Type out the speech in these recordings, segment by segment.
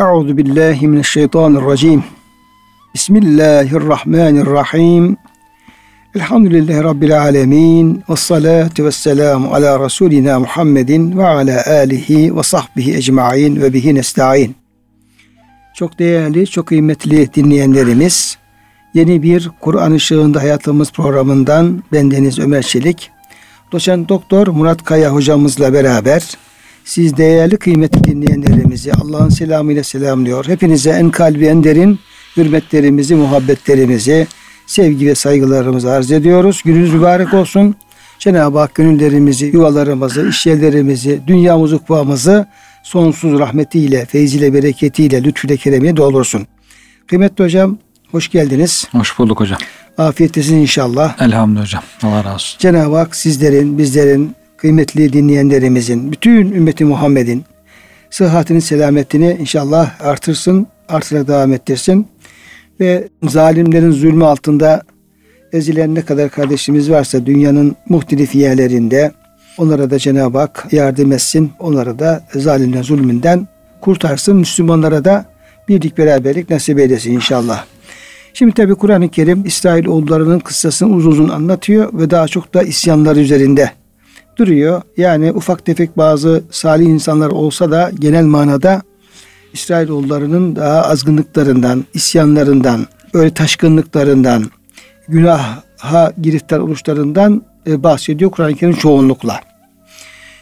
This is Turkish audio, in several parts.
Euzu billahi mineşşeytanirracim. Bismillahirrahmanirrahim. Elhamdülillahi Rabbil alemin. Ve salatu ve selamu ala Resulina Muhammedin ve ala alihi ve sahbihi ecma'in ve bihi nesta'in. Çok değerli, çok kıymetli dinleyenlerimiz, yeni bir Kur'an ışığında hayatımız programından bendeniz Ömer Çelik, doçent doktor Murat Kaya hocamızla beraber siz değerli kıymetli dinleyenlerimizi Allah'ın selamıyla selamlıyor. Hepinize en kalbi en derin hürmetlerimizi, muhabbetlerimizi, sevgi ve saygılarımızı arz ediyoruz. Gününüz mübarek olsun. Cenab-ı Hak gönüllerimizi, yuvalarımızı, işyerlerimizi, dünyamızı, ukvamızı sonsuz rahmetiyle, feyziyle, bereketiyle, lütfüyle, keremiyle doldursun. Kıymetli hocam, hoş geldiniz. Hoş bulduk hocam. Afiyettesin inşallah. Elhamdülillah hocam. Allah razı olsun. Cenab-ı Hak sizlerin, bizlerin, kıymetli dinleyenlerimizin, bütün ümmeti Muhammed'in sıhhatini, selametini inşallah artırsın, artırarak devam ettirsin. Ve zalimlerin zulmü altında ezilen ne kadar kardeşimiz varsa dünyanın muhtelif yerlerinde onlara da Cenab-ı Hak yardım etsin. Onlara da zalimlerin zulmünden kurtarsın. Müslümanlara da birlik beraberlik nasip eylesin inşallah. Şimdi tabi Kur'an-ı Kerim İsrail oğullarının kıssasını uzun uzun anlatıyor ve daha çok da isyanlar üzerinde duruyor. Yani ufak tefek bazı salih insanlar olsa da genel manada İsrailoğullarının daha azgınlıklarından, isyanlarından, böyle taşkınlıklarından, günaha giriftar oluşlarından e, bahsediyor Kur'an-ı Kerim çoğunlukla.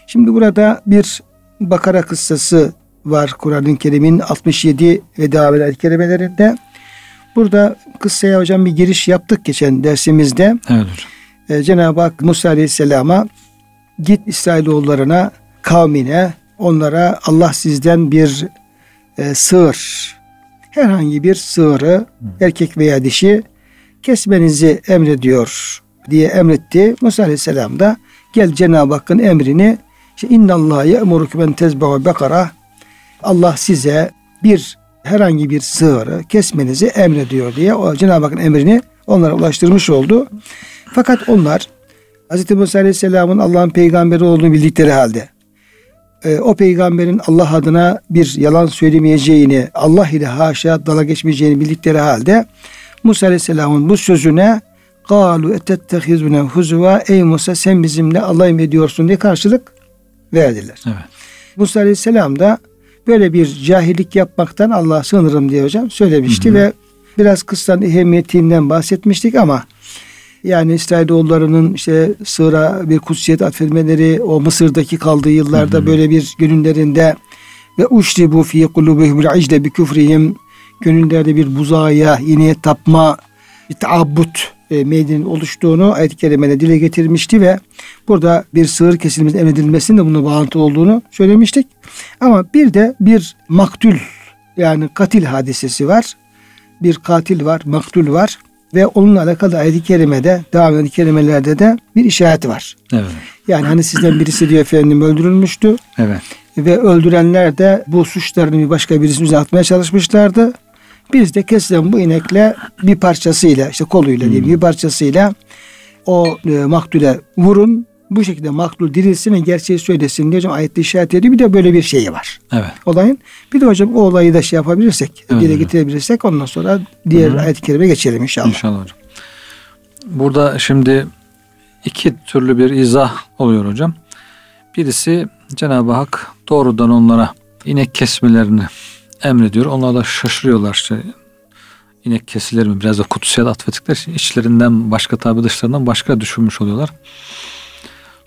Şimdi burada bir Bakara kıssası var Kur'an-ı Kerim'in 67 ve devam eden kelimelerinde. Burada kıssaya hocam bir giriş yaptık geçen dersimizde. Evet hocam. Ee, Cenab-ı Hak Musa Aleyhisselam'a git İsrailoğullarına kavmine onlara Allah sizden bir e, sığır herhangi bir sığırı erkek veya dişi kesmenizi emrediyor diye emretti. Musa Aleyhisselam da gel Cenab-ı Hakk'ın emrini işte inna Allah ye'murukum en tezbehu bekara Allah size bir herhangi bir sığırı kesmenizi emrediyor diye o Cenab-ı Hakk'ın emrini onlara ulaştırmış oldu. Fakat onlar Hz. Musa Aleyhisselam'ın Allah'ın peygamberi olduğunu bildikleri halde e, o peygamberin Allah adına bir yalan söylemeyeceğini, Allah ile haşa dala geçmeyeceğini bildikleri halde Musa Aleyhisselam'ın bu sözüne galu ettettehizune huzuva ey Musa sen bizimle alay mı ediyorsun diye karşılık verdiler. Evet. Musa Aleyhisselam da böyle bir cahillik yapmaktan Allah'a sığınırım diye hocam söylemişti hı hı. ve biraz kıssanın ehemmiyetinden bahsetmiştik ama yani İsrailoğullarının işte sığıra bir kutsiyet atfetmeleri o Mısır'daki kaldığı yıllarda hı hı. böyle bir gönüllerinde ve bu fi kulubihimul icle bi küfrihim gönüllerde bir buzağıya yine tapma bir taabbut e, meydinin oluştuğunu ayet-i kerimede dile getirmişti ve burada bir sığır kesilmesi emredilmesinin de bunun bağlantı olduğunu söylemiştik. Ama bir de bir maktul yani katil hadisesi var. Bir katil var, maktul var ve onunla alakalı ayet-i kerimede devam eden kelimelerde de bir işaret var. Evet. Yani hani sizden birisi diyor efendim öldürülmüştü. Evet. Ve öldürenler de bu suçlarını bir başka birisine atmaya çalışmışlardı. Biz de kesilen bu inekle bir parçasıyla işte koluyla hmm. diyeyim bir parçasıyla o e, maktule vurun bu şekilde maktul dirilsin ve gerçeği söylesin diye hocam ayette işaret ediyor. Bir de böyle bir şeyi var. Evet. Olayın. Bir de hocam o olayı da şey yapabilirsek, evet. dile getirebilirsek ondan sonra diğer Hı-hı. ayet-i kerime geçelim inşallah. İnşallah hocam. Burada şimdi iki türlü bir izah oluyor hocam. Birisi Cenab-ı Hak doğrudan onlara inek kesmelerini emrediyor. Onlar da şaşırıyorlar işte inek kesilir mi biraz da kutsiyet atfettikler için içlerinden başka tabi dışlarından başka düşünmüş oluyorlar.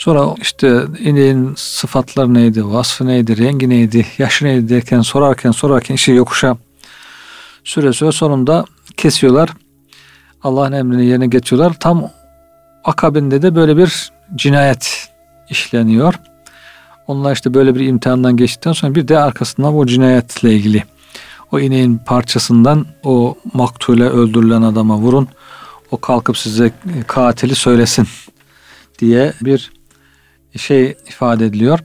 Sonra işte ineğin sıfatları neydi, vasfı neydi, rengi neydi, yaşı neydi derken sorarken sorarken işi yokuşa süre süre sonunda kesiyorlar. Allah'ın emrini yerine getiriyorlar. Tam akabinde de böyle bir cinayet işleniyor. Onlar işte böyle bir imtihandan geçtikten sonra bir de arkasından o cinayetle ilgili o ineğin parçasından o maktule öldürülen adama vurun. O kalkıp size katili söylesin diye bir şey ifade ediliyor.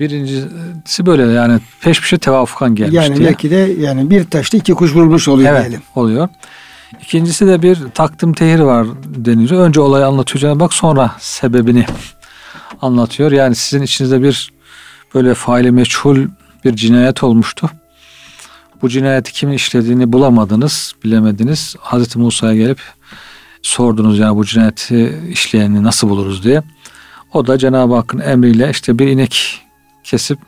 Birincisi böyle yani peş peşe tevafukan gelmiş yani diye. belki de yani bir taşta iki kuş vurmuş oluyor evet, diyelim. oluyor. İkincisi de bir takdim tehir var deniyor. Önce olayı anlatıyor Cenab-ı Hak sonra sebebini anlatıyor. Yani sizin içinizde bir böyle faili meçhul bir cinayet olmuştu. Bu cinayeti kimin işlediğini bulamadınız, bilemediniz. Hazreti Musa'ya gelip sordunuz yani bu cinayeti işleyeni nasıl buluruz diye. O da Cenab-ı Hakk'ın emriyle işte bir inek kesip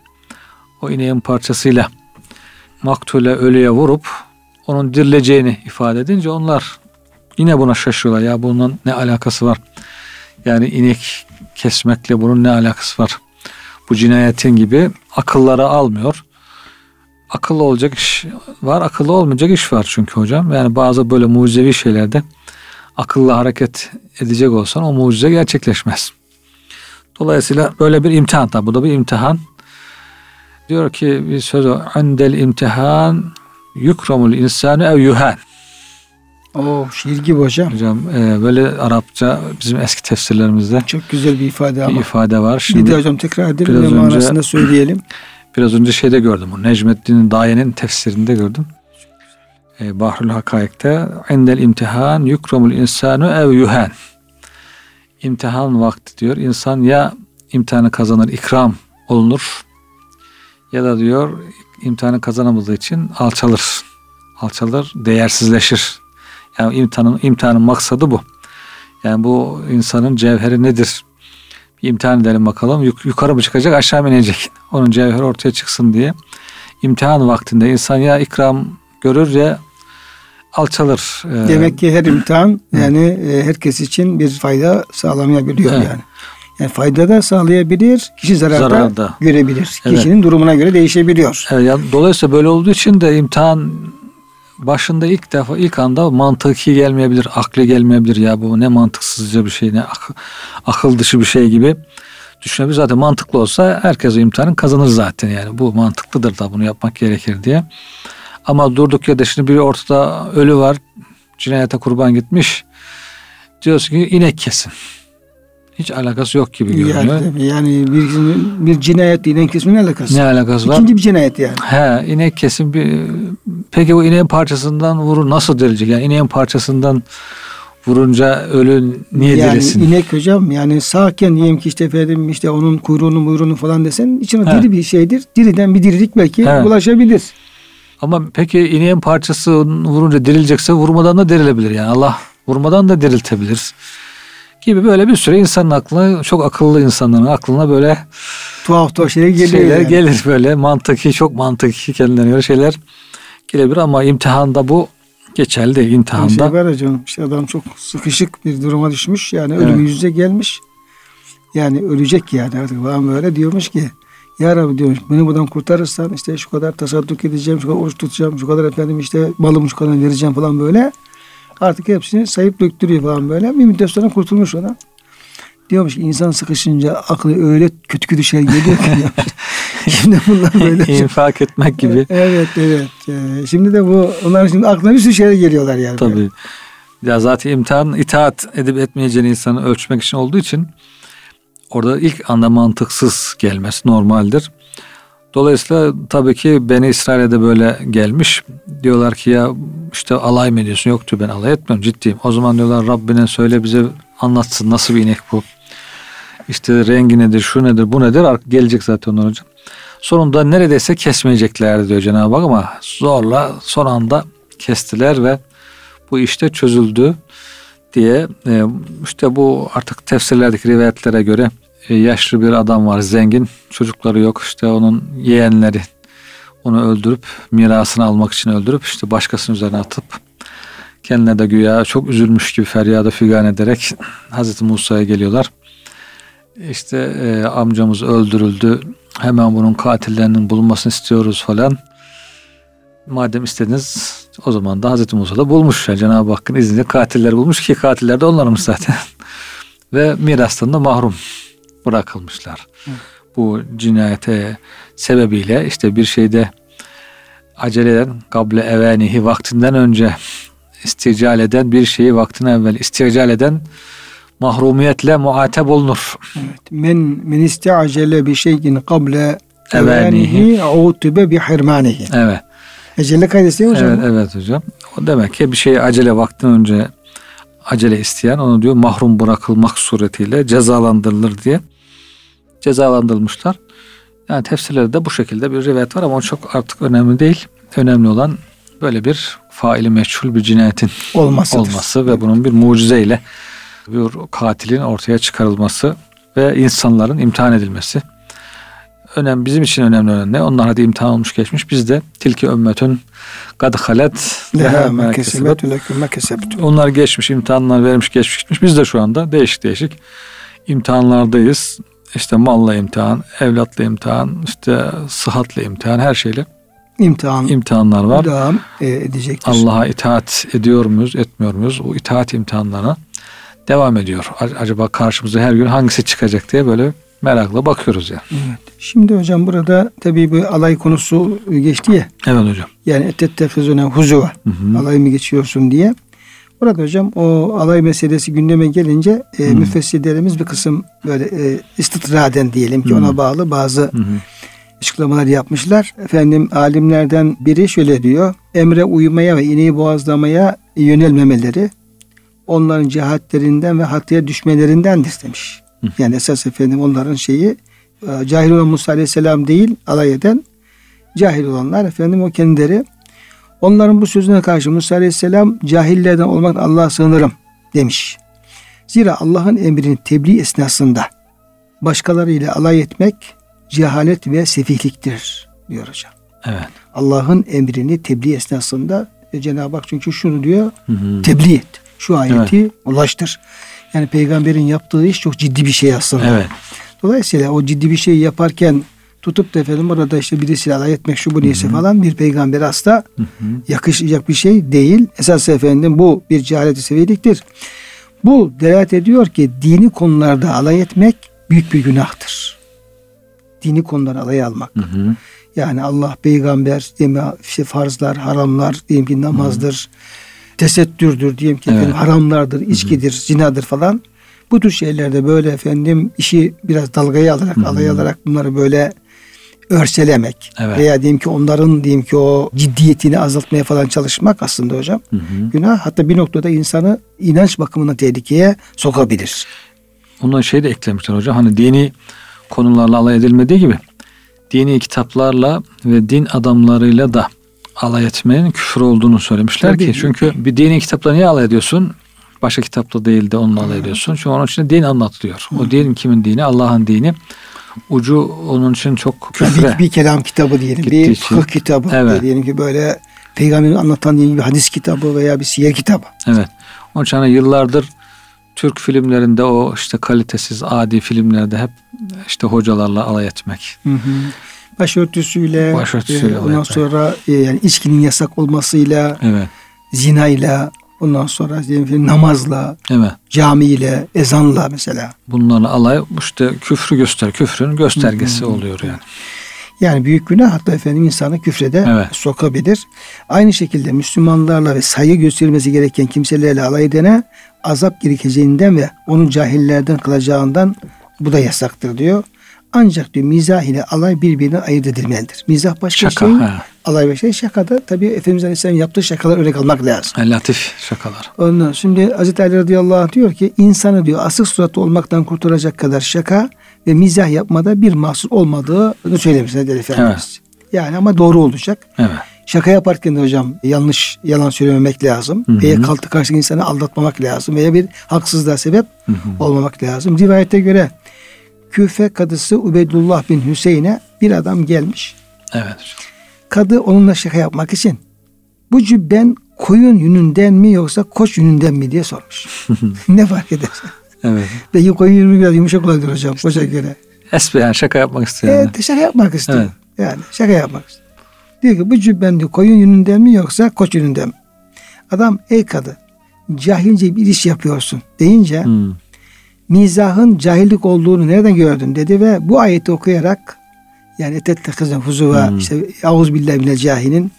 o ineğin parçasıyla maktule ölüye vurup onun dirileceğini ifade edince onlar yine buna şaşıyorlar. Ya bunun ne alakası var? Yani inek kesmekle bunun ne alakası var? Bu cinayetin gibi akıllara almıyor. Akıllı olacak iş var, akıllı olmayacak iş var çünkü hocam. Yani bazı böyle mucizevi şeylerde akıllı hareket edecek olsan o mucize gerçekleşmez. Dolayısıyla böyle bir imtihan da bu da bir imtihan. Diyor ki bir söz o. Andel imtihan yukramul insanu ev yuhan. O şiir gibi hocam. Hocam e, böyle Arapça bizim eski tefsirlerimizde Çok güzel bir ifade ama. bir ifade var. Bir Şimdi de hocam tekrar edelim biraz önce- manasını söyleyelim. biraz önce şeyde gördüm. Necmettin Daye'nin tefsirinde gördüm. E, Bahrül Hakaik'te endel imtihan yukramul insanu ev yuhan. İmtihan vakti diyor. İnsan ya imtihanı kazanır, ikram olunur ya da diyor imtihanı kazanamadığı için alçalır. Alçalır, değersizleşir. Yani imtihanın, imtihanın maksadı bu. Yani bu insanın cevheri nedir? Bir imtihan edelim bakalım. Yuk- yukarı mı çıkacak, aşağı mı inecek? Onun cevheri ortaya çıksın diye. İmtihan vaktinde insan ya ikram görür ya alçalır. Ee, Demek ki her imtihan yani e, herkes için bir fayda sağlamayabiliyor Evet. yani. Yani fayda da sağlayabilir, kişi zarar da Zarar da. görebilir. Evet. Kişinin durumuna göre değişebiliyor. Evet, yani dolayısıyla böyle olduğu için de imtihan başında ilk defa ilk anda mantıki gelmeyebilir, akli gelmeyebilir ya bu ne mantıksızca bir şey ne ak- akıl dışı bir şey gibi düşünebilir. Zaten mantıklı olsa herkes o imtihanı kazanır zaten yani bu mantıklıdır da bunu yapmak gerekir diye. Ama durduk ya da şimdi bir ortada ölü var cinayete kurban gitmiş diyorsun ki inek kesin. Hiç alakası yok gibi görünüyor. Yani, yani bir, bir cinayet değil, kesin ne alakası? Ne alakası var? İkinci bir cinayet yani. He inek kesin bir peki o ineğin parçasından vurur nasıl dirilecek? Yani ineğin parçasından vurunca ölü niye yani dirilsin? inek hocam yani sağken diyelim ki işte efendim işte onun kuyruğunu muyruğunu falan desen içine diri bir şeydir. Diriden bir dirilik belki Evet. ulaşabilir. Ama peki ineğin parçası vurunca dirilecekse vurmadan da dirilebilir yani Allah vurmadan da diriltebilir. Gibi böyle bir süre insanın aklına çok akıllı insanların aklına böyle Tuhaf tuhaf şeyler geliyor şeyler yani. gelir böyle mantıki çok mantıki kendilerine göre şeyler gelebilir ama imtihanda bu geçerli değil Bir imtihanda. şey var hocam işte adam çok sıkışık bir duruma düşmüş yani ölüm Evet. yüz yüze gelmiş. Yani ölecek yani artık falan böyle diyormuş ki ya Rabbi diyormuş beni buradan kurtarırsan işte şu kadar tasadduk edeceğim, şu kadar oruç tutacağım, şu kadar efendim işte malımı şu kadar vereceğim falan böyle. Artık hepsini sayıp döktürüyor falan böyle. Bir müddet sonra kurtulmuş ona. Diyormuş ki insan sıkışınca aklı öyle kötü kötü şey geliyor ki. Şimdi bunlar böyle. İnfak etmek gibi. Evet evet. Ee, Şimdi de bu onların şimdi aklına bir sürü şeyler geliyorlar yani. böyle. Tabii. Ya zaten imtihan itaat edip etmeyeceğini insanı ölçmek için olduğu için orada ilk anda mantıksız gelmesi normaldir. Dolayısıyla tabii ki Beni İsrail'e de böyle gelmiş. Diyorlar ki ya işte alay mı ediyorsun? Yok diyor ben alay etmiyorum ciddiyim. O zaman diyorlar Rabbine söyle bize anlatsın nasıl bir inek bu. İşte rengi nedir, şu nedir, bu nedir? Artık Gelecek zaten onlar hocam. Sonunda neredeyse kesmeyeceklerdi diyor Cenab-ı Hak ama zorla son anda kestiler ve bu işte çözüldü diye e, işte bu artık tefsirlerdeki rivayetlere göre e, yaşlı bir adam var zengin çocukları yok işte onun yeğenleri onu öldürüp mirasını almak için öldürüp işte başkasının üzerine atıp kendine de güya çok üzülmüş gibi feryada figan ederek Hazreti Musa'ya geliyorlar. İşte e, amcamız öldürüldü hemen bunun katillerinin bulunmasını istiyoruz falan. Madem istediniz o zaman da Hazreti Musa da bulmuş. Yani Cenab-ı Hakk'ın izniyle katilleri bulmuş ki katiller de onlarmış zaten. Ve mirastan da mahrum bırakılmışlar. Bu cinayete sebebiyle işte bir şeyde acele eden, kable evenihi vaktinden önce istical eden bir şeyi vaktine evvel istical eden mahrumiyetle muateb olunur. Evet. Men men isteacele bi şeyin kable evanihi utibe bi hirmanihi. Evet. Ecelle kaydesi hocam? Evet, evet hocam. O demek ki bir şeyi acele vaktinden önce acele isteyen onu diyor mahrum bırakılmak suretiyle cezalandırılır diye cezalandırılmışlar. Yani tefsirlerde bu şekilde bir rivayet var ama o çok artık önemli değil. önemli olan böyle bir faili meçhul bir cinayetin Olmasıdır. olması ve bunun bir mucizeyle bir katilin ortaya çıkarılması ve insanların imtihan edilmesi. Önem bizim için önemli olan ne? Onlar hadi imtihan olmuş geçmiş. Biz de tilki ümmetün kad halet onlar geçmiş, imtihanlar vermiş, geçmiş gitmiş. Biz de şu anda değişik değişik imtihanlardayız. İşte malla imtihan, evlatla imtihan, işte sıhhatle imtihan, her şeyle İmtihan imtihanlar var. devam e, edecektir. Allah'a itaat ediyor muyuz, etmiyor muyuz? O itaat imtihanlarına devam ediyor. Acaba karşımıza her gün hangisi çıkacak diye böyle merakla bakıyoruz yani. Evet. Şimdi hocam burada tabii bu alay konusu geçti ya. Evet hocam. Yani ettettefizune huzuva. Hı hı. Alay mı geçiyorsun diye. Burada hocam o alay meselesi gündeme gelince e, müfessirlerimiz bir kısım böyle e, istitraden diyelim ki Hı. ona bağlı bazı Hı hı. açıklamalar yapmışlar. Efendim alimlerden biri şöyle diyor. Emre uymaya ve ineği boğazlamaya yönelmemeleri onların cehatlerinden ve hatıya düşmelerindendir demiş. Yani esas efendim onların şeyi e, cahil olan Musa Aleyhisselam değil alay eden cahil olanlar efendim o kendileri onların bu sözüne karşı Musa Aleyhisselam cahillerden olmaktan Allah'a sığınırım demiş. Zira Allah'ın emrinin tebliğ esnasında başkalarıyla alay etmek cehalet ve sefihliktir diyor hocam. Evet. Allah'ın emrini tebliğ esnasında e, Cenab-ı Hak çünkü şunu diyor Hı hı. tebliğ et. Şu ayeti ulaştır. Yani peygamberin yaptığı iş çok ciddi bir şey aslında. Evet. Dolayısıyla o ciddi bir şey yaparken tutup da efendim orada işte birisiyle alay etmek şu bu neyse falan bir peygamber asla Hı hı. yakışacak bir şey değil. Esas efendim bu bir cehalet-i seviyeliktir. Bu delalet ediyor ki dini konularda alay etmek büyük bir günahtır. Dini konuları alay almak. Hı hı. Yani Allah peygamber ya, işte farzlar, haramlar diyelim ki namazdır, tesettürdür diyelim ki Evet. efendim haramlardır, içkidir, zinadır falan. Bu tür şeylerde böyle efendim işi biraz dalgaya alarak, Hı hı. alay alarak bunları böyle örselemek Evet. veya diyelim ki onların diyelim ki o ciddiyetini azaltmaya falan çalışmak aslında hocam Hı hı. günah hatta bir noktada insanı inanç bakımından tehlikeye sokabilir. Buna şey de eklemişler hocam. Hani dini konularla alay edilmediği gibi dini kitaplarla ve din adamlarıyla da alay etmenin küfür olduğunu söylemişler Tabii. ki. Çünkü bir dini kitapla niye alay ediyorsun? Başka kitapta değil de onunla alay ediyorsun. Çünkü onun içinde din anlatılıyor. O din kimin dini? Allah'ın dini. Ucu onun için çok küfre. Bir, bir kelam kitabı diyelim, bir için. fıkıh kitabı Evet. diyelim ki böyle peygamberin anlatan diyelim bir hadis kitabı veya bir siyer kitabı. Evet. Onun için hani yıllardır Türk filmlerinde o işte kalitesiz adi filmlerde hep işte hocalarla alay etmek. Hı hı. Başörtüsüyle, Başörtüsüyle e, ondan sonra e, yani içkinin yasak olmasıyla, Evet. zinayla, ondan sonra diyelim namazla, Evet. camiyle, ezanla mesela. Bunlarla alay işte küfrü göster, küfrün göstergesi oluyor yani. Yani büyük günah hatta efendim insanı küfrede Evet. sokabilir. Aynı şekilde Müslümanlarla ve saygı gösterilmesi gereken kimselerle alay edene azap gerekeceğinden ve onu cahillerden kılacağından bu da yasaktır diyor. Ancak diyor mizah ile alay birbirine ayırt edilmelidir. Mizah başka Şaka. şey, ha. alay başka şey. Şakada tabii Efendimiz Aleyhisselam yaptığı şakalar örnek almak lazım. Ha, Latif şakalar. Ondan şimdi Hazreti Ali radıyallahu anh diyor ki insanı diyor asık suratlı olmaktan kurtaracak kadar şaka ve mizah yapmada bir mahsur olmadığını söylemiş Hazreti Efendimiz. Yani ama doğru olacak. Evet. Şaka yaparken de hocam yanlış yalan söylememek lazım. Hı hı. Veya kalktı karşı insanı aldatmamak lazım. Veya bir haksızlığa sebep Hı hı. olmamak lazım. Rivayete göre Küfe kadısı Ubeydullah bin Hüseyin'e bir adam gelmiş. Evet. Kadı onunla şaka yapmak için bu cübben koyun yününden mi yoksa koç yününden mi diye sormuş. ne fark eder? Evet. Belki koyun yünü biraz yumuşak olabilir hocam koça göre. Esbe yani şaka yapmak istiyor. yani. Evet şaka yapmak istiyor. Evet. Yani şaka yapmak istiyor. Diyor ki bu cübben diyor, koyun yününden mi yoksa koç yününden mi? Adam ey kadı cahilce bir iş yapıyorsun deyince Hmm. Mizahın cahillik olduğunu nereden gördün dedi ve bu ayeti okuyarak yani etettekizne huzuva Hmm. işte auz billahi minel cahilin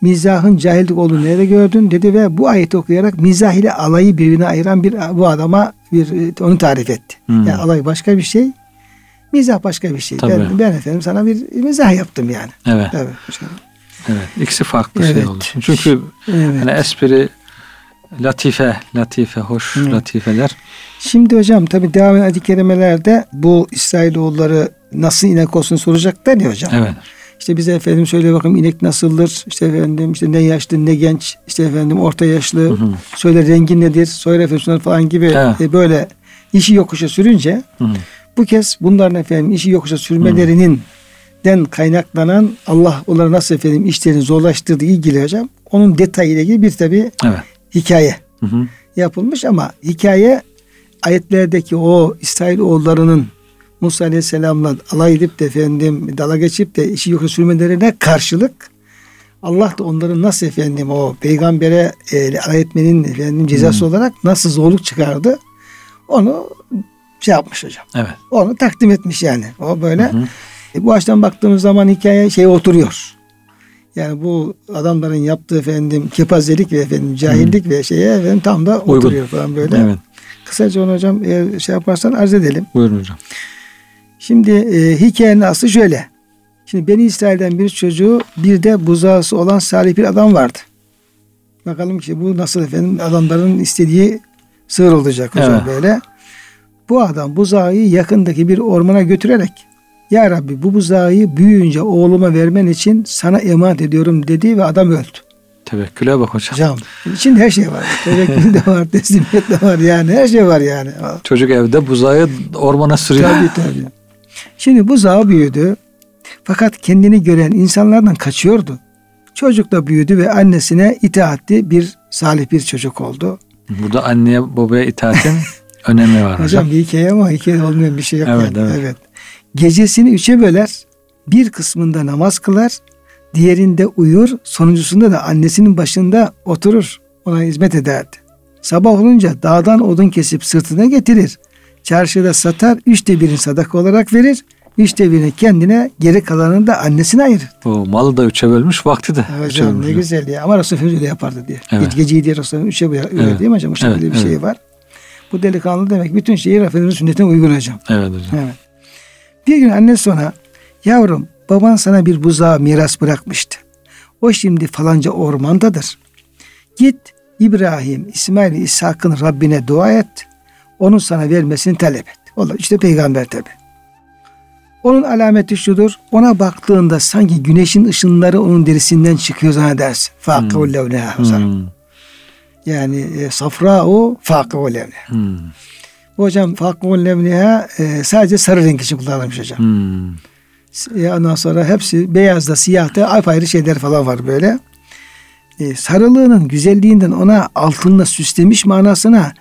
mizahın cahillik olduğunu nerede gördün dedi ve bu ayeti okuyarak mizah ile alayı birbirine ayıran bir bu adama bir onu tarif etti. Hmm. Yani alay başka bir şey, mizah başka bir şey. Tabii. Ben, ben efendim sana bir mizah yaptım yani. Evet. Evet. hocam. Evet. İkisi farklı Evet. şey oldu. Çünkü Evet. hani espri latife, latife, hoş Evet. latifeler. Şimdi hocam tabi devam eden ayet-i kerimelerde bu İsrailoğulları nasıl inek olsun soracaklar ya hocam. Evet. İşte bize efendim söyle bakayım inek nasıldır? İşte efendim işte ne yaşlı ne genç, işte efendim orta yaşlı, hı hı. söyle rengi nedir? Söyle efendim falan gibi evet. e, böyle işi yokuşa sürünce hı hı. bu kez bunların efendim işi yokuşa sürmelerinin den kaynaklanan Allah onlara nasıl efendim işlerini zorlaştırdığı ilgili hocam. Onun detayıyla ilgili bir tabi evet. hikaye hı hı. yapılmış ama hikaye ayetlerdeki o İsrail oğullarının Musa Aleyhisselam'la alay edip de efendim dala geçip de işi yok sürmelerine karşılık Allah da onların nasıl efendim o peygambere e, alay etmenin efendim cezası hmm. olarak nasıl zorluk çıkardı onu şey yapmış hocam. Evet. Onu takdim etmiş yani. O böyle. Hı hı. E, bu açıdan baktığımız zaman hikaye şey oturuyor. Yani bu adamların yaptığı efendim kepazelik ve efendim cahillik hı. ve şeye efendim tam da Uygun. oturuyor falan böyle. Evet. Kısaca onu hocam eğer şey yaparsan arz edelim. Buyurun hocam. Şimdi e, hikayenin aslı şöyle. Şimdi Beni İsrail'den bir çocuğu bir de buzağısı olan salih bir adam vardı. Bakalım ki bu nasıl efendim adamların istediği sığır olacak hocam evet. böyle. Bu adam buzağı yakındaki bir ormana götürerek Ya Rabbi bu buzağı büyüyünce oğluma vermen için sana emanet ediyorum dedi ve adam öldü. Tevekküle bak hocam. Hocam içinde her şey var. Tevekkül de var, teslimiyet de var yani. Her şey var yani. Çocuk evde buzağı ormana sürüyor. Tabii tabii. Şimdi buzağı büyüdü. Fakat kendini gören insanlardan kaçıyordu. Çocuk da büyüdü ve annesine itaatli bir salih bir çocuk oldu. Burada anneye babaya itaatin önemi var hocam. Hocam bir hikaye ama hikaye olmayan bir şey yok. Evet, yani. evet. evet. Gecesini üçe böler, bir kısmında namaz kılar, diğerinde uyur, sonuncusunda da annesinin başında oturur, ona hizmet ederdi. Sabah olunca dağdan odun kesip sırtına getirir. Çarşıda satar, üçte birini sadaka olarak verir. Üçte birini kendine, geri kalanını da annesine ayırır. O malı da üçe bölmüş, vakti de evet, üçe bölmüş. Ne güzel ya. Ama Resulullah öyle yapardı diye. Evet. Gece, geceyi diye Resulullah üçe bölüyor evet. değil mi hocam? Şekilde evet, bir şey evet. şey var. Bu delikanlı demek bütün şeyi Efendimiz'in sünnetine uygun hocam. Evet hocam. Evet. Bir gün anne sonra yavrum baban sana bir buzağı miras bırakmıştı. O şimdi falanca ormandadır. Git İbrahim, İsmail, İshak'ın Rabbine dua et. Onun sana vermesini talep et. Allah işte peygamber tabi. Onun alameti şudur. Ona baktığında sanki güneşin ışınları onun derisinden çıkıyor zannedersin. Fakıhu hmm. Hmm. Yani e, safra o levneha. Hmm. hocam fakıhu levneha e, sadece sarı renk için kullanılmış hocam. Hmm. Ya ondan sonra hepsi beyazda, siyahta apayrı şeyler falan var böyle. E, sarılığının güzelliğinden ona altınla süslemiş manasına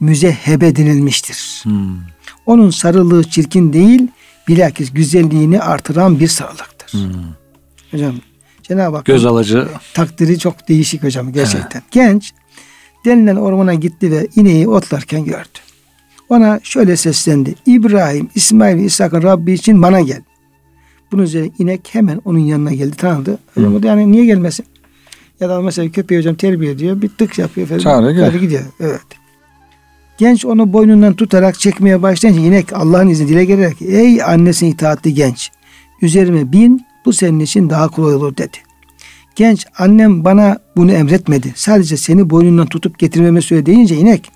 müzehhebe denilmiştir. Hmm. Onun sarılığı çirkin değil, bilakis güzelliğini artıran bir sarılıktır. Hmm. Hocam Cenab-ı Hak göz alıcı takdiri çok değişik hocam gerçekten. Evet. Genç denilen ormana gitti ve ineği otlarken gördü. Ona şöyle seslendi. İbrahim, İsmail ve İshak'ın Rabbi için bana gel. Bunun üzerine inek hemen onun yanına geldi tanıdı. Hocam hmm. yani niye gelmesin? Ya da mesela köpeği hocam terbiye ediyor. Bir tık yapıyor. Falan. Çağrı gel. gidiyor. Evet. Genç onu boynundan tutarak çekmeye başlayınca inek Allah'ın izni dile gelerek ey annesine itaatli genç üzerime bin bu senin için daha kolay olur dedi. Genç annem bana bunu emretmedi. Sadece seni boynundan tutup getirmeme söyle deyince inek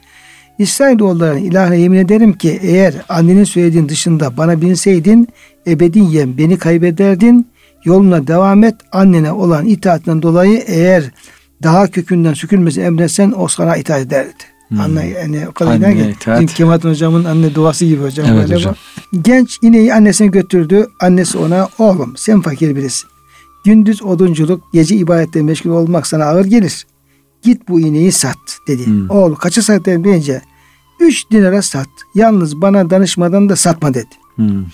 İsrailoğullarının ilahına yemin ederim ki eğer annenin söylediğin dışında bana binseydin ebediyen beni kaybederdin. Yoluna devam et. Annene olan itaatinden dolayı eğer daha kökünden sükülmesi emretsen o sana itaat ederdi. Hmm. Anne yani o kadar anne, ki Kemalettin hocamın anne duası gibi hocam. Evet hocam. Genç ineği annesine götürdü. Annesi ona oğlum sen fakir birisin. Gündüz odunculuk, gece ibadette meşgul olmak sana ağır gelir. Git bu ineği sat dedi. Hmm. Oğul kaça satayım deyince üç dinara sat. Yalnız bana danışmadan da satma dedi. Hmm.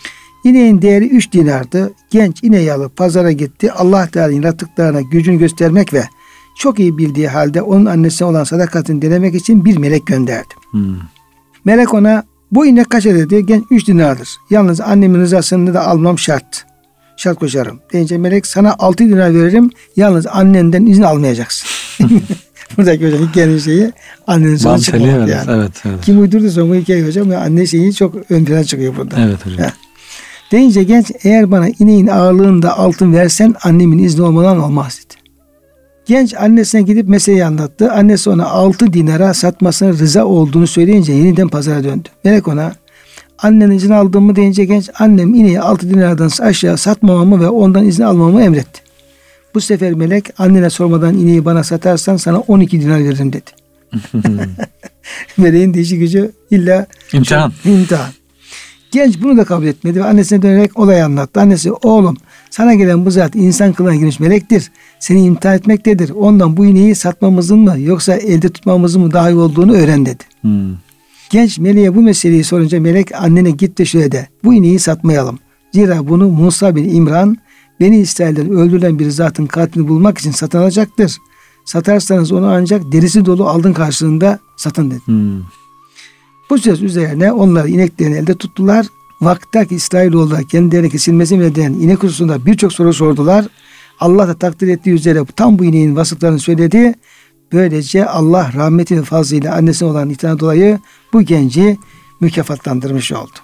İneğin değeri üç dinardı. Genç ineği alıp pazara gitti. Allah Teala'nın yaratıklarına gücünü göstermek ve çok iyi bildiği halde onun annesine olan sadakatini denemek için bir melek gönderdi. Hmm. Melek ona bu inek kaç dedi? Genç üç dinardır. Yalnız annemin rızasını da almam şart. Şart koşarım. Deyince melek sana altı dinar veririm. Yalnız annenden izin almayacaksın. Buradaki hocam hikayenin şeyi annenin sonu çıkmamak yani. Evet, evet. Kim uydurduysa bu hikaye hocam anne şeyi çok ön plana çıkıyor burada. Evet hocam. Deyince genç eğer bana ineğin ağırlığında altın versen annemin izni olmadan olmaz dedi. Genç annesine gidip meseleyi anlattı. Annesi ona altı dinara satmasına rıza olduğunu söyleyince yeniden pazara döndü. Melek ona Annen izin aldın mı deyince genç annem ineği altı dinardan aşağı satmamamı ve ondan izin almamı emretti. Bu sefer melek annene sormadan ineği bana satarsan sana 12 dinar veririm dedi. Meleğin değişik gücü illa İmtihan. imtihan. Genç bunu da kabul etmedi ve annesine dönerek olayı anlattı. Annesi oğlum sana gelen bu zat insan kılığına girmiş melektir. Seni imtihan etmektedir. Ondan bu ineği satmamızın mı yoksa elde tutmamızın mı daha iyi olduğunu öğren dedi. Hmm. Genç meleğe bu meseleyi sorunca melek annene git de şöyle de bu ineği satmayalım. Zira bunu Musa bin İmran Beni İsrail'den öldürülen bir zatın katilini bulmak için satın alacaktır. Satarsanız onu ancak derisi dolu aldın karşılığında satın dedi. Hmm. Bu söz üzerine onlar ineklerini elde tuttular. Vaktaki İsrailoğulları kendilerine kesilmesi neden inek hususunda birçok soru sordular. Allah da takdir ettiği üzere tam bu ineğin vasıflarını söyledi. Böylece Allah rahmeti ve fazlıyla annesine olan itina dolayı bu genci mükafatlandırmış oldu.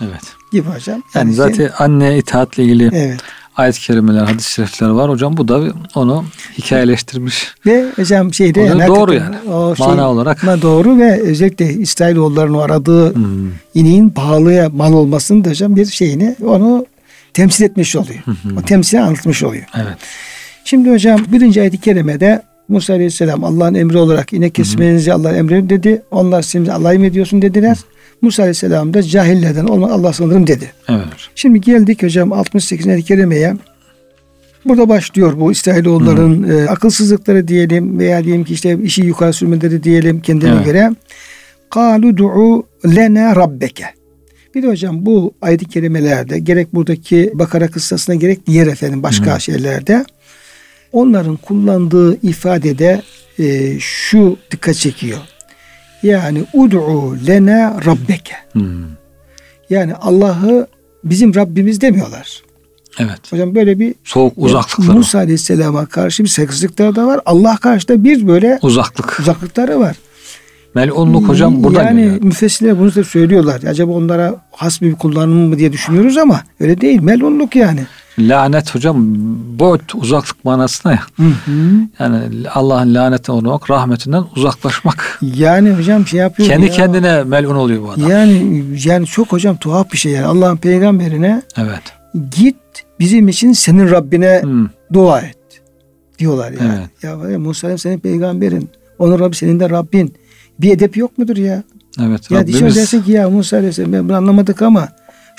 Evet. Gibi hocam. Yani zaten anne itaatle ilgili evet. Ayet-i kerimeler, hadis-i şerifler var. Hocam bu da onu hikayeleştirmiş. Ve hocam şeyde yani doğru yani. O şey, Mana olarak. Doğru ve özellikle İsrailoğullarının o aradığı Hmm. ineğin pahalıya mal olmasının da hocam bir şeyini onu temsil etmiş oluyor. O temsili anlatmış oluyor. Evet. Şimdi hocam birinci ayet-i kerimede Musa Aleyhisselam Allah'ın emri olarak inek kesmenizi Allah'ın emri dedi. Onlar şimdi Allah'ı mı ediyorsun dediler. Musa Aleyhisselam da cahillerden olma Allah sanırım dedi. Evet. Şimdi geldik hocam 68. ayet-i kerimeye. Burada başlıyor bu İsrailoğulların e, akılsızlıkları diyelim veya diyelim ki işte işi yukarı sürmeleri diyelim kendine Evet. göre. Kalu du'u lena rabbeke. Bir de hocam bu ayet-i kerimelerde gerek buradaki Bakara kıssasına gerek diğer efendim başka şeylerde onların kullandığı ifadede e, şu dikkat çekiyor. Yani ud'u lena rabbeke. Hmm. Yani Allah'ı bizim Rabbimiz demiyorlar. Evet. Hocam böyle bir Soğuk uzaklıkları. Musa Aleyhisselam'a karşı bir saygısızlıkları da var. Allah karşıda bir böyle Uzaklık. uzaklıkları var. Melunluk hocam buradan yani geliyor. müfessirler bunu da söylüyorlar. Acaba onlara has bir kullanım mı diye düşünüyoruz ama öyle değil. Melunluk yani. Lanet hocam boyut uzaklık manasına ya. Hı hı. Yani Allah'ın laneti olmak, rahmetinden uzaklaşmak. Yani hocam şey yapıyor. Kendi ya. kendine melun oluyor bu adam. Yani yani çok hocam tuhaf bir şey yani. Allah'ın peygamberine Evet. git bizim için senin Rabbine Hmm. dua et diyorlar yani. Evet. Ya ya Musa senin peygamberin. Onun Rabbi senin de Rabbin. Bir edep yok mudur ya? Evet. Ya Rabbimiz dersin ki ya Musa Aleyhisselam ben bunu anlamadık ama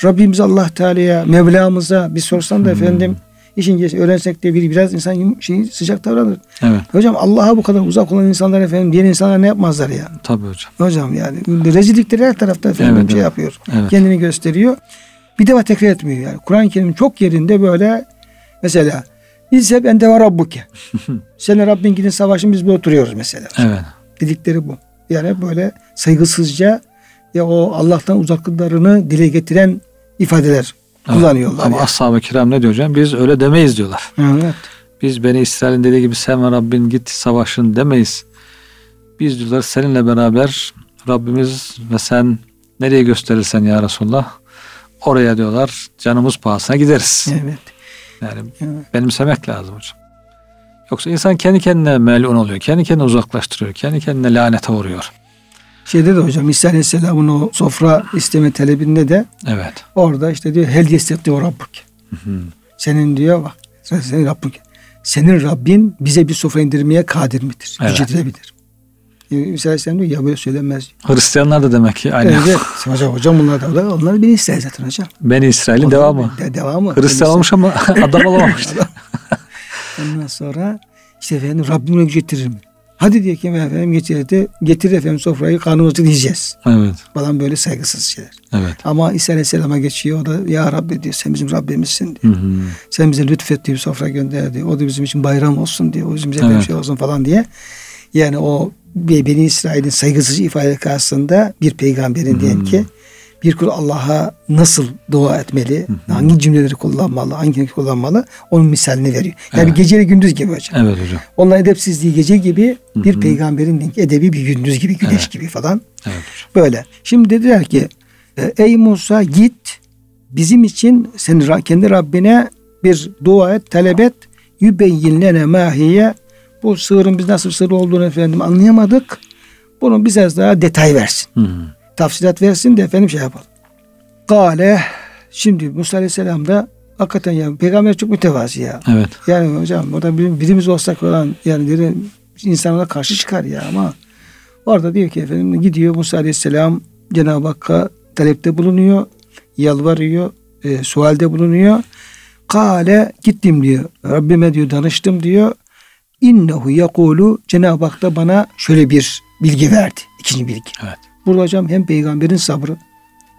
Rabbimiz Allah Teala'ya, Mevlamıza bir sorsan da Hmm. efendim işin geçti öğrensek de bir biraz insan şey, sıcak davranır. evet. Hocam Allah'a bu kadar uzak olan insanlar efendim diğer insanlar ne yapmazlar ya? Tabii hocam. Hocam yani rezillikleri her tarafta efendim Evet, şey evet. yapıyor. Evet. Kendini gösteriyor. Bir defa tekrar etmiyor yani. Kur'an-ı Kerim çok yerinde böyle mesela İzzeb ente ve rabbuke. Senin Rabbin gidin savaşın biz burada oturuyoruz mesela. Evet. Dedikleri bu. Yani böyle saygısızca ya o Allah'tan uzaklıklarını dile getiren ifadeler Evet. kullanıyorlar. Ama yani. ashab-ı kiram ne diyor hocam? Biz öyle demeyiz diyorlar. Evet. Biz Beni İsrail'in dediği gibi sen ve Rabbin git savaşın demeyiz. Biz diyorlar seninle beraber Rabbimiz ve sen nereye gösterirsen ya Resulullah oraya diyorlar canımız pahasına gideriz. Evet. Yani Evet. benimsemek lazım hocam. Yoksa insan kendi kendine melun oluyor. Kendi kendine uzaklaştırıyor. Kendi kendine lanete uğruyor. Şeyde de hocam İsa Aleyhisselam'ın o sofra isteme talebinde de Evet. orada işte diyor hel yestetti o Rabbuk. Senin diyor bak senin Rabbuk. Senin Rabbin bize bir sofra indirmeye kadir midir? Evet. Güç edebilir. İsa Aleyhisselam diyor ya böyle söylenmez. Hristiyanlar da demek ki aynı. Evet. hocam, hocam bunlar da onlar beni ister zaten hocam. Beni İsrail'in Onlar devamı. De, devamı. Hristiyan olmuş ama adam olamamıştı. Ondan sonra işte efendim Rabbim onu getiririm. mi? Hadi diye ki efendim getirdi. Getir efendim sofrayı karnımızı diyeceğiz. evet. Falan böyle saygısız şeyler. Evet. Ama İsa Aleyhisselam'a geçiyor. O da ya Rabbi diyor sen bizim Rabbimizsin diyor. Hı hı. Sen bize lütfet diyor sofra gönder diyor. O da bizim için bayram olsun diyor. O bizim bize Evet. bir şey olsun falan diye. Yani o Be- Beni İsrail'in saygısız ifade karşısında bir peygamberin diyelim ki bir kul Allah'a nasıl dua etmeli, hangi cümleleri kullanmalı, hangi kullanmalı onun misalini veriyor. Yani Evet. geceyle gündüz gibi hocam. Evet hocam. Onların edepsizliği gece gibi, bir peygamberin edebi bir gündüz gibi, güneş gibi falan. Evet hocam. Böyle. Şimdi dediler ki e, ey Musa git bizim için sen kendi Rabbine bir dua et, talep et. Yübeyyin lene mahiye. Bu sığırın biz nasıl sığır olduğunu efendim anlayamadık. Bunu bize daha detay versin. Hı hı. Tafsilat versin de efendim şey yapalım. Kale şimdi Musa Aleyhisselam da hakikaten ya peygamber çok mütevazi ya. Evet. Yani hocam orada bir, birimiz olsak falan yani dedi, insanlara karşı çıkar ya ama orada diyor ki efendim gidiyor Musa Aleyhisselam Cenab-ı Hakk'a talepte bulunuyor, yalvarıyor, e, sualde bulunuyor. Kale gittim diyor. Rabbime diyor danıştım diyor. İnnehu yakulu Cenab-ı Hak da bana şöyle bir bilgi verdi. İkinci bilgi. Evet. Burada hocam hem peygamberin sabrı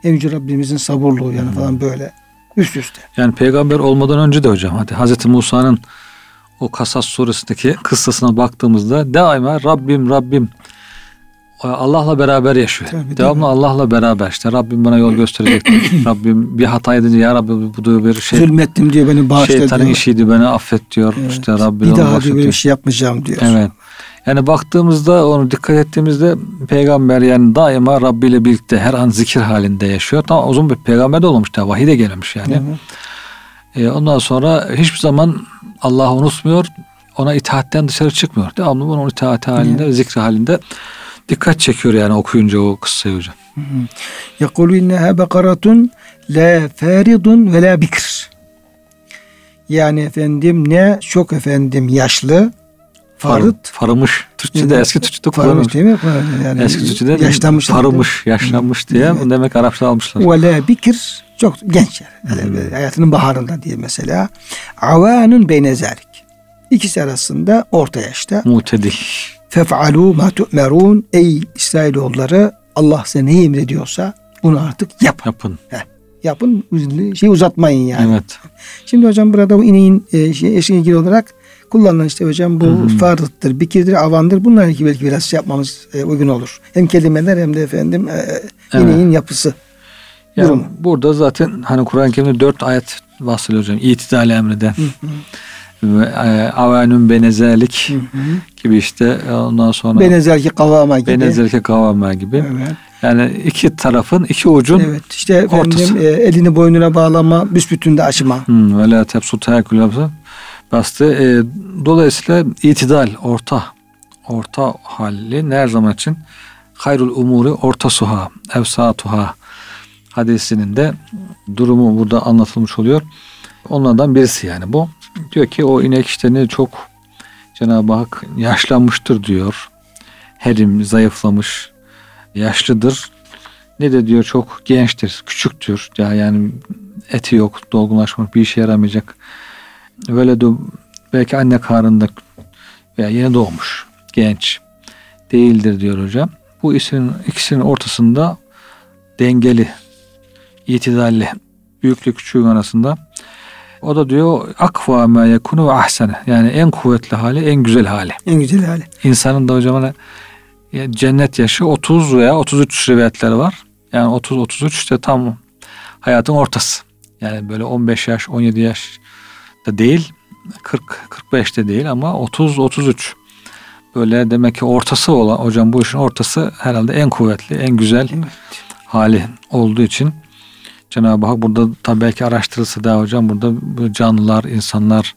hem Yüce Rabbimizin sabırlığı yani falan böyle üst üste. Yani peygamber olmadan önce de hocam hadi Hazreti Musa'nın o Kasas suresindeki kıssasına baktığımızda daima Rabbim Rabbim Allah'la beraber yaşıyor. Tabii, Devamlı Allah'la beraber işte Rabbim bana yol gösterecektir. Rabbim bir hata edince ya Rabbi bu da bir şey Zulmettim diyor beni bağışla şeytanın diyor. işiydi beni affet diyor. Evet. İşte Rabbim bir daha diyor diyor. bir şey yapmayacağım diyor. Evet. Yani baktığımızda onu dikkat ettiğimizde peygamber yani daima Rabbi ile birlikte her an zikir halinde yaşıyor. Tamam uzun bir peygamber de olmamış da vahiy de gelmiş yani. Evet. E, ondan sonra hiçbir zaman Allah'ı unutmuyor. Ona itaatten dışarı çıkmıyor. Devamlı onun itaati halinde, zikri halinde dikkat çekiyor yani okuyunca o kıssayı hocam. Yakulu inneha bekaratun la faridun ve la bikr. Yani efendim ne çok efendim yaşlı farıt Farımış. Türkçe'de eski Türkçe'de kullanılmış. değil mi? Yani Eski Türkçe'de yaşlanmış. farımış, yaşlanmış diye Evet. demek Arapçada almışlar. Ve la bikr çok genç yani. Yani böyle hayatının baharında diye mesela. Avanun beyne zalik. İkisi arasında orta yaşta. Mutedil. Fef'alu ma tu'merun. Ey İsrailoğulları Allah size ne emrediyorsa bunu artık yapın. Yapın. Yapın şey uzatmayın yani. Evet. Şimdi hocam burada bu ineğin e, şey, eşine ilgili olarak kullanılan işte hocam bu Hı hı. fardıttır, bikirdir, avandır. Bunlar ilgili belki biraz şey yapmamız e, uygun olur. Hem kelimeler hem de efendim e, ineğin yapısı. Yani Durumu. burada zaten hani Kur'an-ı Kerim'de dört ayet bahsediyor hocam. İtidal emreden. Ve e, avenün benezerlik gibi işte e, ondan sonra Benezelki kavama gibi. benezerlik kavama gibi. Evet. Yani iki tarafın iki ucun evet. İşte efendim ortası. e, elini boynuna bağlama, büsbütün de açma. Hmm, ve la yapsa bastı. E, dolayısıyla itidal, orta, orta halli her zaman için hayrul umuri orta suha, evsatuha hadisinin de durumu burada anlatılmış oluyor. Onlardan birisi yani bu. Diyor ki o inek işte ne çok Cenab-ı Hak yaşlanmıştır diyor. Herim, zayıflamış, yaşlıdır. Ne de diyor çok gençtir, küçüktür. Ya yani eti yok, dolgunlaşmış, bir işe yaramayacak. De belki anne karnında veya yeni doğmuş, genç değildir diyor hocam. Bu ikisinin, ikisinin ortasında dengeli, itidalli, büyüklü küçüğün arasında. O da diyor akva ma yekunu ve ahsene. Yani en kuvvetli hali, en güzel hali. En güzel hali. İnsanın da hocam hani cennet yaşı 30 veya 33 rivayetleri var. Yani 30 33 işte tam hayatın ortası. Yani böyle 15 yaş, 17 yaş da değil. 40 45 de değil ama 30 33. Böyle demek ki ortası olan hocam bu işin ortası herhalde en kuvvetli, en güzel Evet. hali olduğu için Cenab-ı Hak burada tabii belki araştırılsa da hocam burada bu canlılar, insanlar,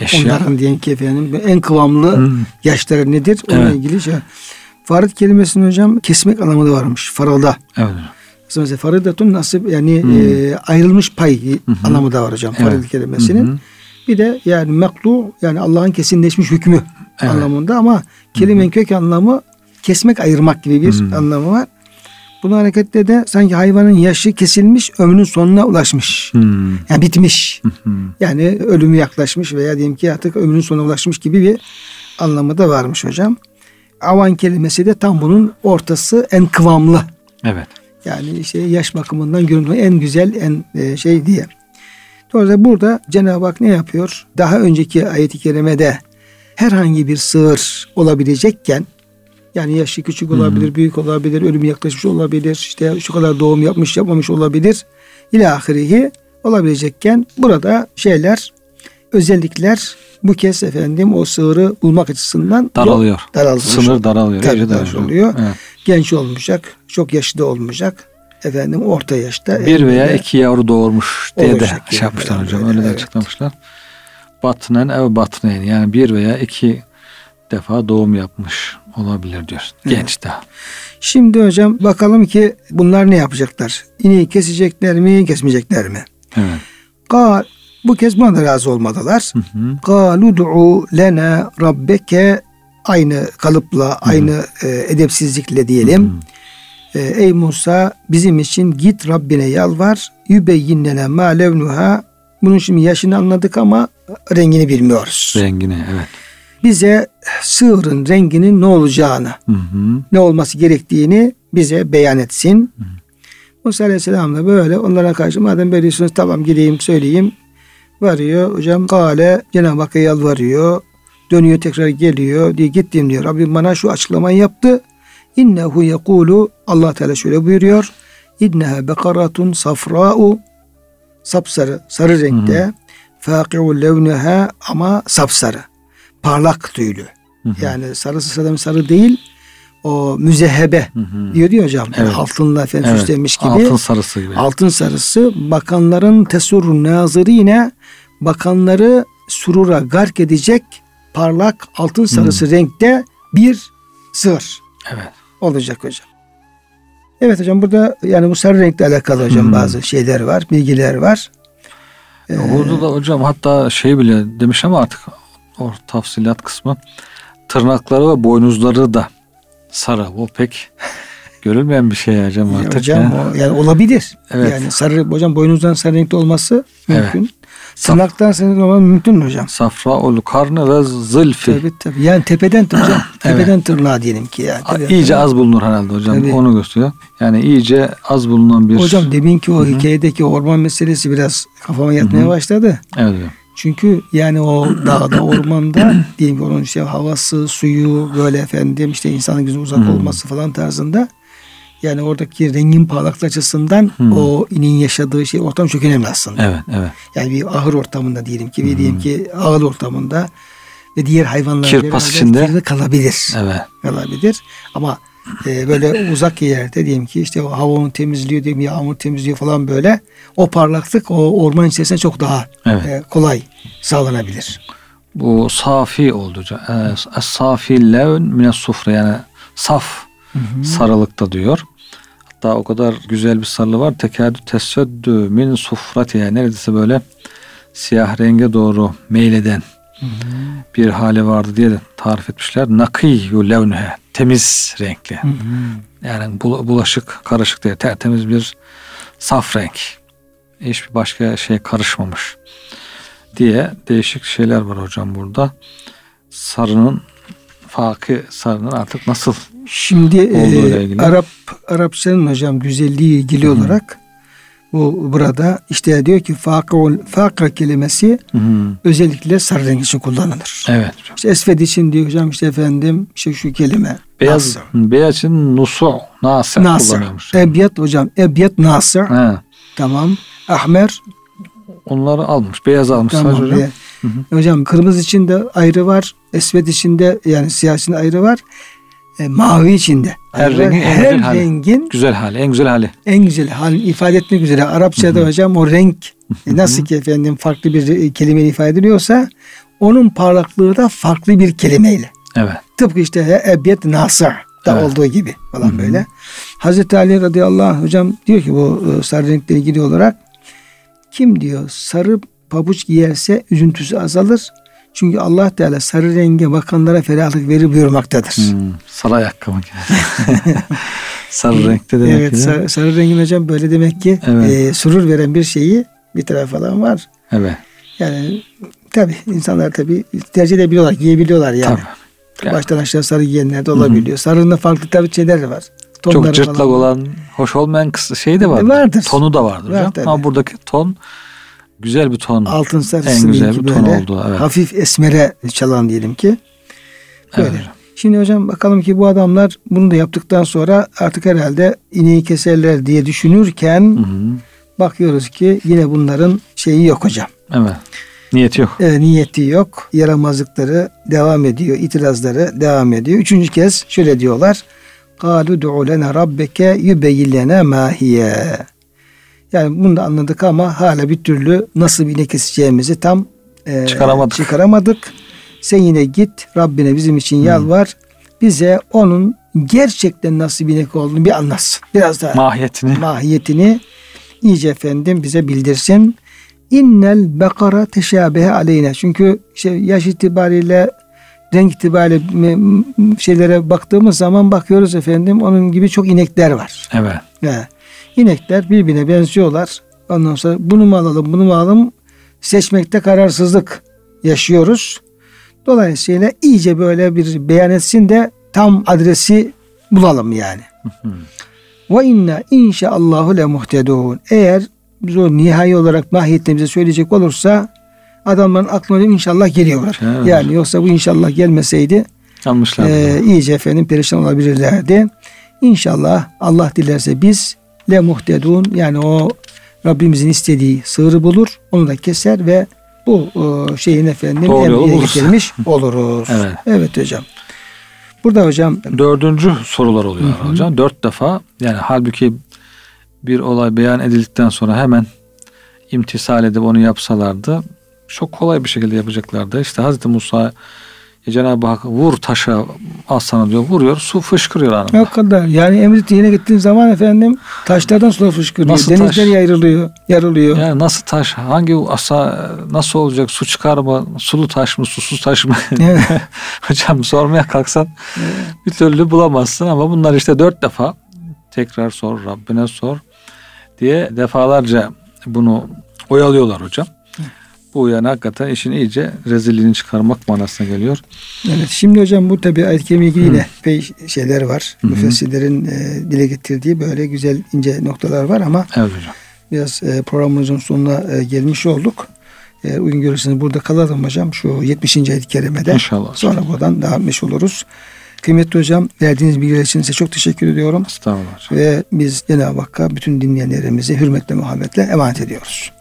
eşya. Onların diyelim ki efendim en kıvamlı Hmm. yaşları nedir? Onunla Evet. ilgili şey. Farid kelimesinin hocam kesmek anlamı da varmış. Farada. Evet. Mesela faridatun nasip yani Hmm. e, ayrılmış pay hı. anlamı da var hocam Evet. farid kelimesinin. Hı. Bir de yani meklu yani Allah'ın kesinleşmiş hükmü Evet. anlamında ama kelimenin kök anlamı kesmek ayırmak gibi bir Hı. anlamı var. Buna hareketle de sanki hayvanın yaşı kesilmiş ömrünün sonuna ulaşmış. Hmm. Yani bitmiş. Hı. Yani ölümü yaklaşmış veya diyelim ki artık ömrünün sonuna ulaşmış gibi bir anlamı da varmış hocam. Avan kelimesi de tam bunun ortası en kıvamlı. Evet. Yani işte yaş bakımından görüntü en güzel en e, şey diye. Dolayısıyla burada Cenab-ı Hak ne yapıyor? Daha önceki ayet-i kerimede herhangi bir sığır olabilecekken yani yaşı küçük olabilir, büyük olabilir, ölüm yaklaşmış olabilir, işte şu kadar doğum yapmış yapmamış olabilir. İlahirihi olabilecekken burada şeyler özellikler bu kez efendim o sığırı bulmak açısından Daralıyor. daralmış. Sınır daralıyor. Tabii daralıyor. daralıyor. Evet. genç olmayacak, çok yaşlı olmayacak. Efendim orta yaşta. Bir veya iki yavru doğurmuş diye de şey yapmışlar hocam. Evet, Öyle de evet. açıklamışlar. Batnen ev batneyn yani bir veya iki defa doğum yapmış olabilir diyor. Genç daha. Şimdi hocam bakalım ki bunlar ne yapacaklar? İneği kesecekler mi, kesmeyecekler mi? Evet. Kal, bu kez buna da razı olmadılar. Hı hı. Kalu du'u lena rabbeke aynı kalıpla, aynı e, edepsizlikle diyelim. E, ey Musa bizim için git Rabbine yalvar. Yübeyyin lena ma levnuha. Bunun şimdi yaşını anladık ama rengini bilmiyoruz. Rengini evet. Bize sığırın renginin ne olacağını, Hı hı. ne olması gerektiğini bize beyan etsin. Musa Aleyhisselam da böyle onlara karşı madem böyle diyorsunuz tamam gideyim söyleyeyim. Varıyor hocam kale Cenab-ı Hakk'a yalvarıyor. Dönüyor tekrar geliyor diye gittim diyor. Rabbim bana şu açıklamayı yaptı. İnnehu yekulu Allah Teala şöyle buyuruyor. İnneha bekaratun safra'u sapsarı, sarı renkte. Faki'u levneha ama sapsarı. Parlak tüylü. Hı hı. Yani sarısı sarı sarı değil. O müzehebe Hı hı. diyor diyor hocam. Evet. Altınla efendim Evet. süslenmiş gibi. Altın sarısı gibi. Altın sarısı bakanların tesurru nazırine bakanları surura gark edecek parlak altın sarısı renkte bir sığır Evet. Olacak hocam. Evet hocam burada yani bu sarı renkle alakalı hocam Hmm. bazı şeyler var, bilgiler var. Ee, Burada da hocam hatta şey bile demiş ama artık o tafsilat kısmı tırnakları ve boynuzları da sarı. Bu pek görülmeyen bir şey hocam artık. hocam ya. o, yani olabilir. Evet. Yani sarı hocam boynuzdan sarı renkte olması Evet. mümkün. Tırnaktan sarı renkte olması mümkün mü hocam? Safra ol karnı ve zılfi. Tabii tabii. Yani tepeden hocam. tepeden tırnağa diyelim ki yani. Tepeden İyice az bulunur herhalde hocam. Tabii. Onu gösteriyor. Yani iyice az bulunan bir... Hocam demin ki o hikayedeki orman meselesi biraz kafama yatmaya başladı. Evet hocam. Çünkü yani o dağda ormanda diyelim ki onun işte havası, suyu böyle efendim işte insanın gözü uzak olması falan tarzında yani oradaki rengin parlaklığı açısından Hmm. o inin yaşadığı şey ortam çok önemli aslında. Evet, evet. Yani bir ahır ortamında diyelim ki bir Hmm. diyelim ki ağıl ortamında ve diğer hayvanlar Kirpas içinde. kalabilir. Evet. Kalabilir. Ama e, böyle uzak yerde diyelim ki işte o hava onu temizliyor diyelim yağmur temizliyor falan böyle o parlaklık o orman içerisinde çok daha Evet. e, kolay sağlanabilir. Bu safi oldu. Ee, safi levn mine sufra yani saf sarılıkta diyor. Hatta o kadar güzel bir sarılı var. Tekadü teseddü min sufrati yani neredeyse böyle siyah renge doğru meyleden bir hali vardı diye de tarif etmişler. Nakiyyu levnühe temiz renkli. Yani bul- bulaşık karışık değil. Tertemiz bir saf renk. Hiçbir başka şey karışmamış diye değişik şeyler var hocam burada. Sarının fakı sarının artık nasıl Şimdi e. Arap Arapçanın hocam güzelliği ilgili olarak bu burada işte diyor ki fakul fakra kelimesi Hı hı. özellikle sarı renk için kullanılır. evet. İşte esved için diyor hocam işte efendim işte şu kelime. Beyaz, nasır. beyaz için nusu nasır Nasır. kullanıyormuş. Ebyat hocam. Ebyat nasır. He. Tamam. Ahmer. Onları almış. Beyaz almış Tamam. hocam. Ve- Hocam kırmızı içinde ayrı var. Esved içinde yani siyah içinde ayrı var. E, mavi içinde. Her var. rengin en her güzel hali. rengin Güzel hali. En güzel hali. en güzel halini ifade etmek üzere. Arapçada hocam o renk e, nasıl ki efendim farklı bir e, kelimeyle ifade ediliyorsa onun parlaklığı da farklı bir kelimeyle. Evet. Tıpkı işte ebiyet nasır da Evet. olduğu gibi falan böyle. Hazreti Ali radıyallahu anh hocam diyor ki bu e, sarı renkle ilgili olarak kim diyor sarı pabuç giyerse üzüntüsü azalır. Çünkü Allah Teala sarı renge bakanlara ferahlık verir buyurmaktadır. Hmm. Sarı ayakkabı. Sarı renkte demek evet ki. sarı, sarı rengin hocam böyle demek ki Evet. e, surur veren bir şeyi bir taraf falan var. Evet. Yani tabi insanlar tabi tercih edebiliyorlar, giyebiliyorlar yani. Tabii. Yani Baştan aşağı sarı giyenler de olabiliyor. Sarının da farklı tabi şeyler de var. Tonları Çok cırtlak falan. olan, hoş olmayan kısa şey de vardır. Vardır. Tonu da vardır Var hocam. Ama buradaki ton güzel bir ton. altın sarısı En güzel gibi bir ton böyle oldu, evet. hafif esmere çalan diyelim ki. Böyle. Evet hocam. Şimdi hocam bakalım ki bu adamlar bunu da yaptıktan sonra artık herhalde ineği keserler diye düşünürken Hı hı. bakıyoruz ki yine bunların şeyi yok hocam. Evet. Niyeti yok. E, niyeti yok. Yaramazlıkları devam ediyor. itirazları devam ediyor. Üçüncü kez şöyle diyorlar. قَالُوا دُعُوا لَنَا رَبَّكَ يُبَيِّنْ لَنَا مَا هِيَ yani bunu da anladık ama hala bir türlü nasıl bir inek keseceğimizi tam e, Çıkaramadık. çıkaramadık. Sen yine git Rabbine bizim için yalvar. Bize onun gerçekten nasıl bir inek olduğunu bir anlatsın. Biraz daha Mahiyetini. mahiyetini iyice efendim bize bildirsin. İnnel bekara teşabehe aleyne. Çünkü şey, yaş itibariyle renk itibariyle şeylere baktığımız zaman bakıyoruz efendim onun gibi çok inekler var. Evet. He. İnekler birbirine benziyorlar. Ondan sonra bunu mu alalım bunu mu alalım seçmekte kararsızlık yaşıyoruz. Dolayısıyla iyice böyle bir beyan etsin de tam adresi bulalım yani. Ve inna inşaallahu le muhtedun. Eğer biz o nihai olarak mahiyetini bize söyleyecek olursa adamların aklına inşallah geliyorlar. Evet. Yani yoksa bu inşallah gelmeseydi e, iyice efendim perişan olabilirlerdi. İnşallah Allah dilerse biz le muhtedun yani o Rabbimizin istediği sığırı bulur, onu da keser ve bu e, şeyin efendim Doğru emriye getirmiş oluruz. Evet. evet hocam. Burada hocam Dördüncü sorular oluyor hocam. Dört defa yani halbuki bir olay beyan edildikten sonra hemen imtisal edip onu yapsalardı çok kolay bir şekilde yapacaklardı. İşte Hazreti Musa Cenab-ı Hak vur taşa aslana diyor vuruyor su fışkırıyor anında. o kadar yani emri yine gittiğin zaman efendim taşlardan sular fışkırıyor. Nasıl Denizler taş? yarılıyor. Yarılıyor. Yani nasıl taş hangi asa nasıl olacak su çıkar mı sulu taş mı susuz taş mı Evet. hocam sormaya kalksan bir türlü bulamazsın ama bunlar işte dört defa tekrar sor Rabbine sor diye defalarca bunu oyalıyorlar hocam. Bu yani hakikaten işin iyice rezilliğini çıkarmak manasına geliyor. Evet, şimdi hocam bu tabi ilgili yine epey şeyler var. Müfessirlerin e, dile getirdiği böyle güzel ince noktalar var ama Evet hocam. biraz e, programımızın sonuna e, gelmiş olduk. E, uygun görürseniz burada kalalım hocam şu 70. ayet-i kerimede. İnşallah. Sonra buradan devam etmiş oluruz. Kıymetli hocam verdiğiniz bilgiler için size çok teşekkür ediyorum. Estağfurullah. Ve biz Cenab-ı Hakk'a bütün dinleyenlerimizi hürmetle muhabbetle emanet ediyoruz.